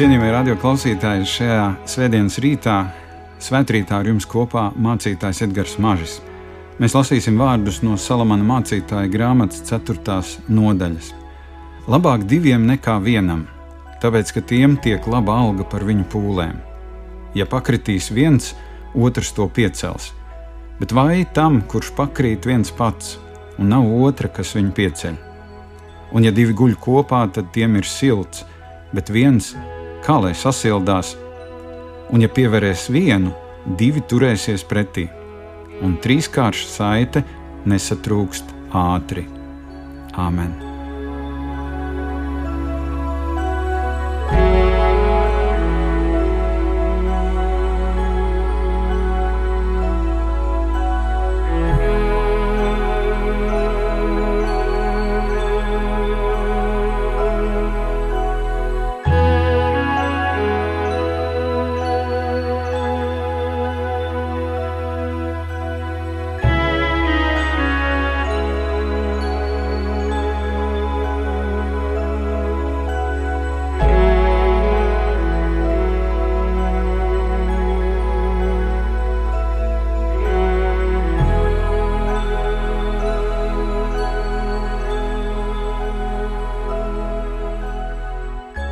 Cienījamie radio klausītāji, šajā svētdienas rītā, svētkrītā ar jums kopā mācītājs Edgars Mažis. Mēs lasīsim vārdus no Salamana mācītāja grāmatas 4. nodaļas. Labāk diviem nekā vienam, tāpēc ka tiem tiek laba alga par viņu pūlēm. Ja pakritīs viens, otrs to piecels. Bet vai tam, kurš pakrīt viens pats, un nav otra, kas viņu pieceļ? Un ja divi guļ kopā, tad tiem ir silts, bet viens kā lai sasildās, un ja pievērēs vienu, divi turēsies pretī, un trīskārša saite nesatrūkst ātri. Āmen!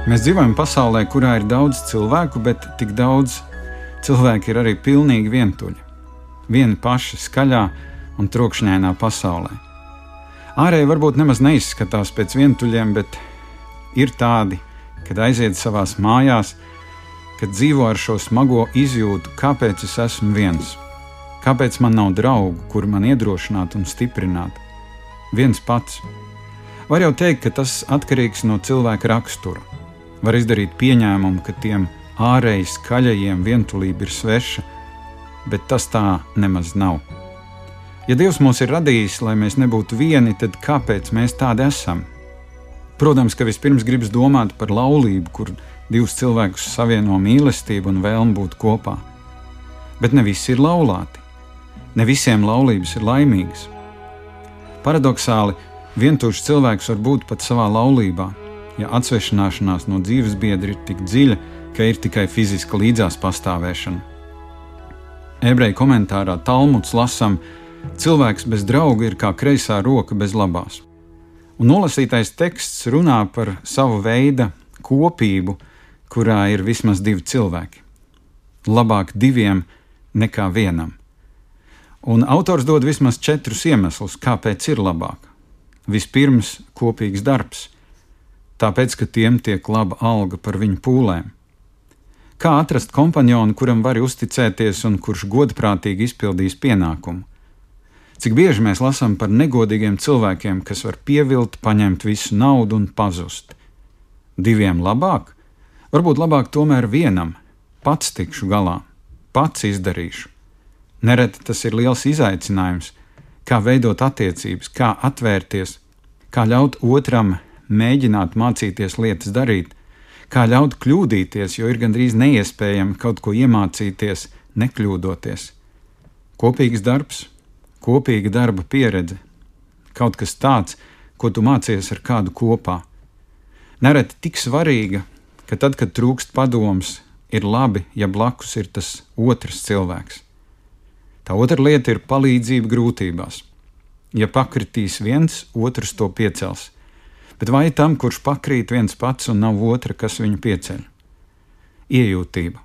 Mēs dzīvojam pasaulē, kurā ir daudz cilvēku, bet tik daudz cilvēku ir arī pilnīgi vientuļi. Vieni paši skaļā un trokšņainā pasaulē. Ārēji varbūt nemaz neizskatās pēc vientuļiem, bet ir tādi, kad aiziet savā mājās, kad dzīvo ar šo smago izjūtu, kāpēc es esmu viens, kāpēc man nav draugu, kuri man iedrošinātu un stiprinātu. Viens pats. Var jau teikt, ka tas atkarīgs no cilvēka rakstura var izdarīt pieņēmumu, ka tiem ārēji skaļajiem vientulība ir sveša, bet tas tā nemaz nav. Ja Dievs mūs ir radījis, lai mēs nebūtu vieni, tad kāpēc mēs tādi esam? Protams, ka vispirms gribas domāt par laulību, kur divus cilvēkus savieno mīlestība un vēlme būt kopā. Bet ne visi ir laulāti. Ne visiem laulības ir laimīgas. Paradoxāli, vientuļš cilvēks var būt pat savā laulībā, ja atsvešināšanās no dzīves biedra ir tik dziļa, ka ir tikai fiziska līdzās pastāvēšana. Ebreju komentārā Talmuds lasām, cilvēks bez drauga ir kā kreisā roka bez labās. Un nolasītais teksts runā par savu veidu kopību, kurā ir vismaz divi cilvēki. Labāk diviem nekā vienam. Un autors dod vismaz četrus iemeslus, kāpēc ir labāk. Vispirms, kopīgs darbs tāpēc, ka tiem tiek laba alga par viņu pūlēm. Kā atrast kompanionu, kuram var uzticēties un kurš godprātīgi izpildīs pienākumu? Cik bieži mēs lasām par negodīgiem cilvēkiem, kas var pievilt, paņemt visu naudu un pazust? Diviem labāk? Varbūt labāk tomēr vienam, pats tikšu galā, pats izdarīšu. Nereti tas ir liels izaicinājums, kā veidot attiecības, kā atvērties, kā ļaut otram mēģināt mācīties lietas darīt, kā ļaut kļūdīties, jo ir gandrīz neiespējami kaut ko iemācīties, nekļūdoties. Kopīgs darbs, kopīga darba pieredze, kaut kas tāds, ko tu mācies ar kādu kopā. Nereti tik svarīga, ka tad, kad trūkst padoms, ir labi, ja blakus ir tas otrs cilvēks. Tā otra lieta ir palīdzība grūtībās. Ja pakritīs viens, otrs to piecels bet vai tam, kurš pakrīt viens pats un nav otra, kas viņu pieceļ? Iejūtība.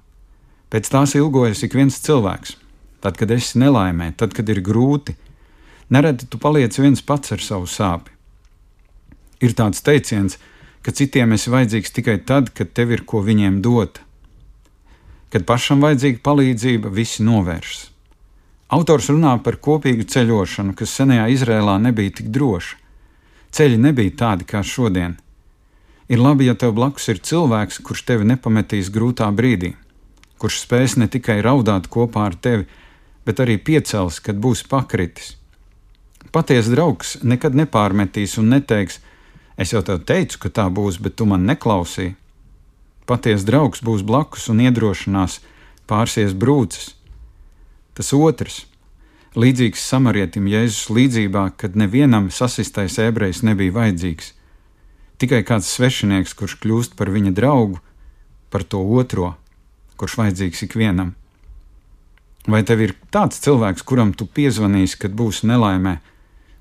Pēc tās ilgojas ik viens cilvēks. Tad, kad esi nelaimē, tad, kad ir grūti, nereti tu paliec viens pats ar savu sāpi. Ir tāds teiciens, ka citiem esi vajadzīgs tikai tad, kad tev ir ko viņiem dot. Kad pašam vajadzīga palīdzība, visi novēršas. Autors runā par kopīgu ceļošanu, kas senajā Izrēlā nebija tik droša. Ceļi nebija tādi kā šodien. Ir labi, ja tev blakus ir cilvēks, kurš tevi nepametīs grūtā brīdī, kurš spēs ne tikai raudāt kopā ar tevi, bet arī piecels, kad būs pakritis. Patiesa draugs nekad nepārmetīs un neteiks, es jau tev teicu, ka tā būs, bet tu man neklausīji. Patiesa draugs būs blakus un iedrošinās, pārsies brūces. Tas otrs līdzīgs samarietim Jēzus līdzībā, kad nevienam sasistais ebrejs nebija vajadzīgs. Tikai kāds svešinieks, kurš kļūst par viņa draugu, par to otro, kurš vajadzīgs ikvienam. Vai tev ir tāds cilvēks, kuram tu piezvanīsi, kad būsi nelaimē,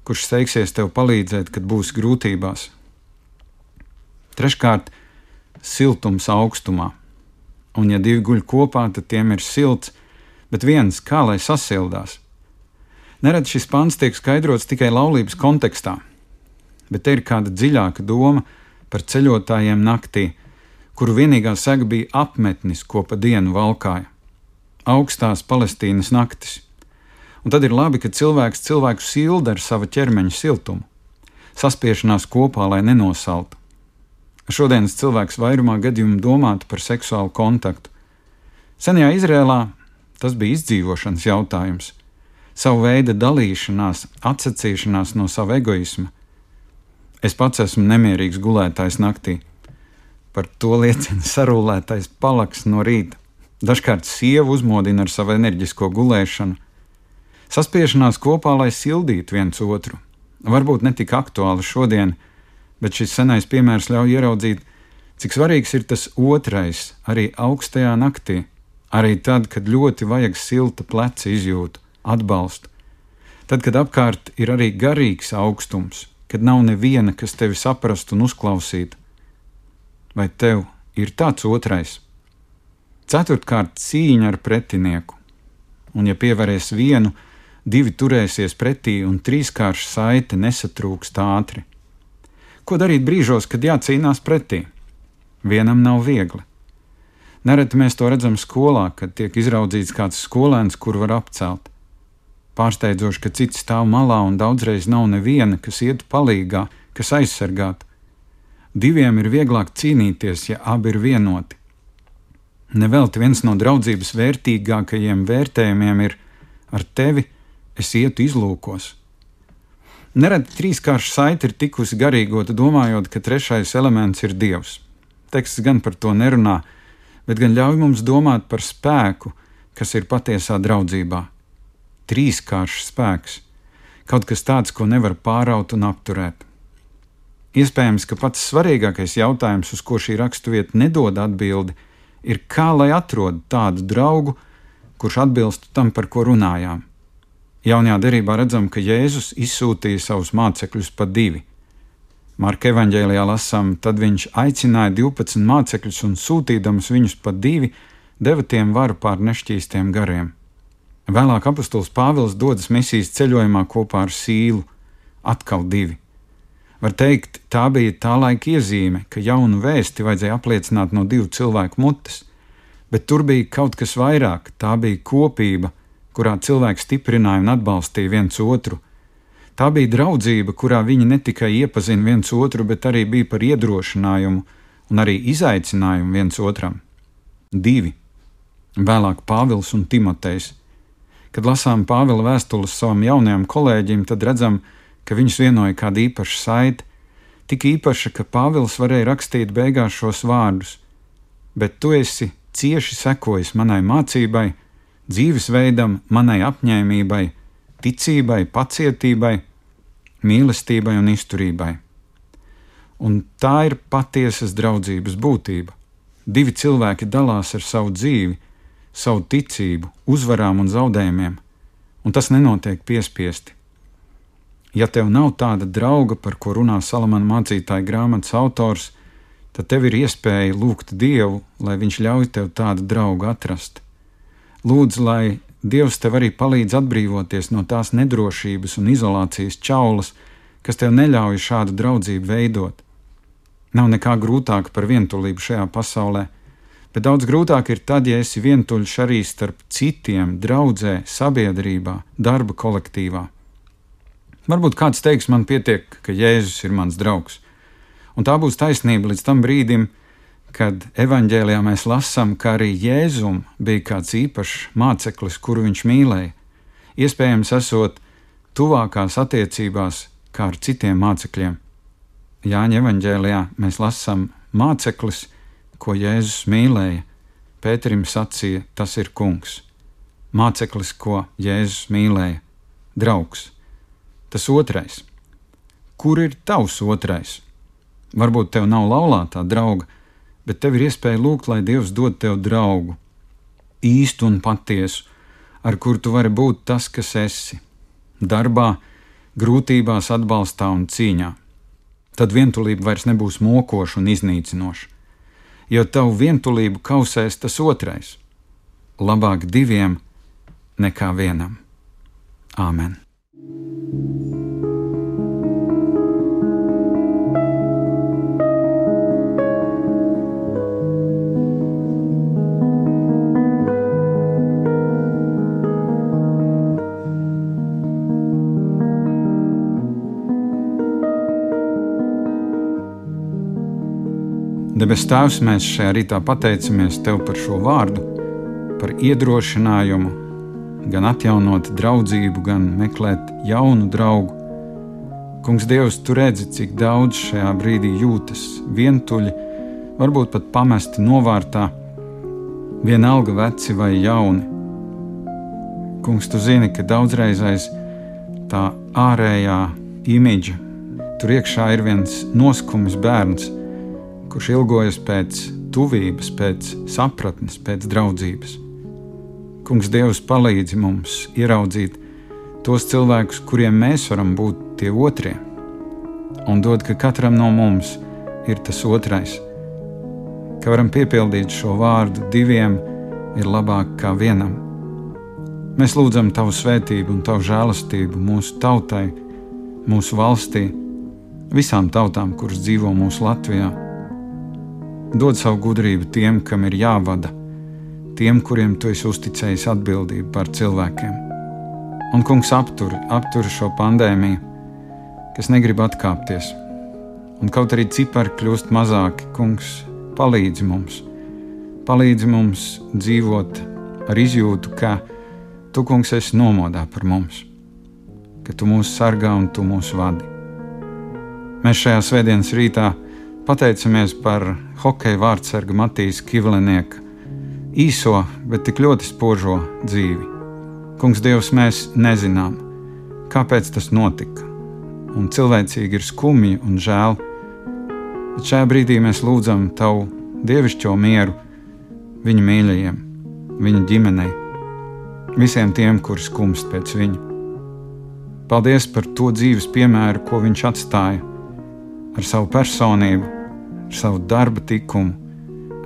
kurš steigsies tev palīdzēt, kad būsi grūtībās? Treškārt, siltums augstumā. Un, ja divi guļ kopā, tad tiem ir silts, bet viens kā lai sasildās. Nerad šis pants tiek skaidrots tikai laulības kontekstā, bet te ir kāda dziļāka doma par ceļotājiem naktī, kuru vienīgā sega bija apmetnis, ko pa dienu valkāja augstās Palestīnas naktis. Un tad ir labi, ka cilvēks cilvēku silda ar sava ķermeņa siltumu, saspiešanās kopā, lai nenosaltu. Šodienas cilvēks vairumā gadījumu domātu par seksuālu kontaktu. Senajā Izrēlā tas bija izdzīvošanas jautājums, savu veidu dalīšanās, atsacīšanās no sava egoisma. Es pats esmu nemierīgs gulētājs naktī. Par to liecina sarūlētais palaks no rīta. Dažkārt sievu uzmodina ar savu enerģisko gulēšanu. Saspiešanās kopā, lai sildītu viens otru. Varbūt ne tik aktuāli šodien, bet šis senais piemērs ļauj ieraudzīt, cik svarīgs ir tas otrais arī augstajā naktī, arī tad, kad ļoti vajag silta pleca izjūtu, atbalstu. Tad, kad apkārt ir arī garīgs augstums, kad nav neviena, kas tevi saprastu un uzklausītu. Vai tev ir tāds otrais? Ceturtkārt, cīņa ar pretinieku. Un, ja pievērs vienu, divi turēsies pretī, un trīskārša saite nesatrūks ātri. Ko darīt brīžos, kad jācīnās pretī? Vienam nav viegli. Nereti mēs to redzam skolā, kad tiek izraudzīts kāds skolēns, kur var apcelt. Pārsteidzoši, ka cits stāv malā un daudzreiz nav neviena, kas ietu palīgā, kas aizsargātu. Diviem ir vieglāk cīnīties, ja abi ir vienoti. Nevelti viens no draudzības vērtīgākajiem vērtējumiem ir ar tevi es ietu izlūkos. Nereti trīskārša saite ir tikusi garīgota, domājot, ka trešais elements ir dievs. Teksts gan par to nerunā, bet gan ļauj mums domāt par spēku, kas ir patiesā draudzībā. Trīskāršs spēks, kaut kas tāds, ko nevar pāraut un apturēt. Iespējams, ka pats svarīgākais jautājums, uz ko šī raksturvieta nedod atbildi, ir kā lai atrod tādu draugu, kurš atbilst tam, par ko runājām. Jaunajā derībā redzam, ka Jēzus izsūtīja savus mācekļus pa divi. Marka evanģēlijā lasām, tad viņš aicināja 12 mācekļus un sūtīdams viņus pa divi, deva tiem varu pār nešķīstiem gariem. Vēlāk apustulis Pāvils dodas misijas ceļojumā kopā ar Sīlu, atkal divi. Var teikt, tā bija tā laika iezīme, ka jaunu vēsti vajadzēja apliecināt no divu cilvēku mutes, bet tur bija kaut kas vairāk, tā bija kopība, kurā cilvēki stiprināja un atbalstīja viens otru. Tā bija draudzība, kurā viņi ne tikai iepazina viens otru, bet arī bija par iedrošinājumu un arī izaicinājumu viens otram. Divi. Vēlāk Pāvils un Timotejs. Kad lasām Pāvila vēstules savam jaunajam kolēģim, tad redzam, ka viņus vienoja kāda īpaša saite, tik īpaša, ka Pāvils varēja rakstīt beigās šos vārdus: Bet tu esi cieši sekojis manai mācībai, dzīvesveidam, manai apņēmībai, ticībai, pacietībai, mīlestībai un izturībai. Un tā ir patiesas draudzības būtība. Divi cilvēki dalās ar savu dzīvi, savu ticību, uzvarām un zaudējumiem, un tas nenotiek piespiesti. Ja tev nav tāda drauga, par ko runā Salamana mācītāja grāmatas autors, tad tev ir iespēja lūgt Dievu, lai Viņš ļauj tev tādu draugu atrast. Lūdzu, lai Dievs tev arī palīdz atbrīvoties no tās nedrošības un izolācijas čaulas, kas tev neļauj šādu draudzību veidot. Nav nekā grūtāka par vientulību šajā pasaulē, bet daudz grūtāk ir tad, ja esi vientuļš arī starp citiem, draudzē, sabiedrībā, darba kolektīvā. Varbūt kāds teiks, man pietiek, ka Jēzus ir mans draugs. Un tā būs taisnība līdz tam brīdim, kad evanģēlijā mēs lasām, ka arī Jēzum bija kāds īpašs māceklis, kuru viņš mīlēja. Iespējams, esot tuvākās attiecībās kā ar citiem mācekļiem. Jāņa evanģēlijā mēs lasām māceklis, ko Jēzus mīlēja. Pēterim sacīja, tas ir kungs. Māceklis, ko Jēzus mīlēja, draugs. Tas otrais. Kur ir tavs otrais? Varbūt tev nav laulātā drauga, bet tev ir iespēja lūgt, lai Dievs dod tev draugu, īstu un patiesu, ar kuru tu vari būt tas, kas esi - darbā, grūtībās, atbalstā un cīņā. Tad vientulība vairs nebūs mokoša un iznīcinoša, jo tavu vientulību kausēs tas otrais. Labāk diviem nekā vienam. Āmen! Debes Tēvs, mēs šajā rītā pateicamies Tev par šo vārdu, par iedrošinājumu, gan atjaunot draudzību, gan meklēt jaunu draugu. Kungs, Dievs, tu redzi, cik daudz šajā brīdī jūtas vientuļi, varbūt pat pamesti novārtā, vienalga veci vai jauni. Kungs, tu zini, ka daudzreizais tā ārējā imidža, tur iekšā ir viens noskums bērns kurš ilgojas pēc tuvības, pēc sapratnes, pēc draudzības. Kungs, Dievs, palīdzi mums ieraudzīt tos cilvēkus, kuriem mēs varam būt tie otrie, un dod, ka katram no mums ir tas otrais, ka varam piepildīt šo vārdu diviem ir labāk kā vienam. Mēs lūdzam Tavu svētību un Tavu žēlastību mūsu tautai, mūsu valstī, visām tautām, kuras dzīvo mūsu Latvijā Dod savu gudrību tiem, kam ir jāvada, tiem, kuriem tu esi uzticējis atbildību par cilvēkiem. Un, kungs, aptur, aptur šo pandēmiju, kas negrib atkāpties. Un kaut arī cipari kļūst mazāki, kungs, palīdzi mums, palīdzi mums dzīvot ar izjūtu, ka tu, kungs, esi nomodā par mums, ka tu mūs sargā un tu mūs vadi. Mēs šajā svētdienas rītā Pateicamies par hokeja vārdsargu Matīs Kivlinieka īso, bet tik ļoti spožo dzīvi. Kungs, Dievs, mēs nezinām, kāpēc tas notika, un cilvēcīgi ir skumji un žēl, bet šajā brīdī mēs lūdzam Tavu dievišķo mieru viņa mīļajiem, viņa ģimenei, visiem tiem, kuri skumst pēc viņa. Paldies par to dzīves piemēru, ko viņš atstāja ar savu personību, ar savu darba tikumu,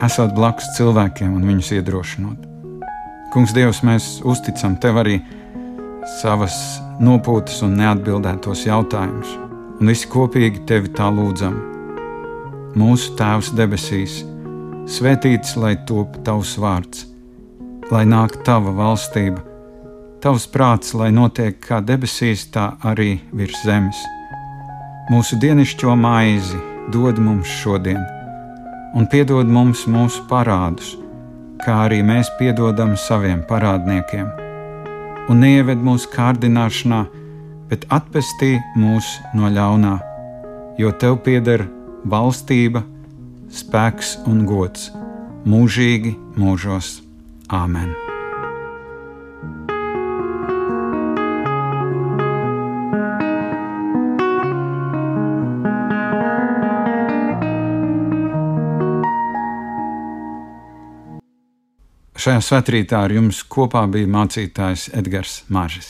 esot blakus cilvēkiem un viņus iedrošinot. Kungs, Dievs, mēs uzticam Tev arī savas nopūtas un neatbildētos jautājumus, un visi kopīgi Tevi tā lūdzam. Mūsu Tēvs debesīs, svētīts lai top Tavs vārds, lai nāk Tava valstība, Tavs prāts, lai notiek kā debesīs, tā arī virs zemes Mūsu dienascho maizi dod mums šodien, un piedod mums mūsu parādus, kā arī mēs piedodam saviem parādniekiem. Un neieved mūsu kārdināšanā, bet atpestī mūs no ļaunā, jo tev pieder valstība, spēks un gods mūžīgi mūžos. Āmen! Šajā svētkrītā ar jums kopā bija mācītājs Edgars Māržis.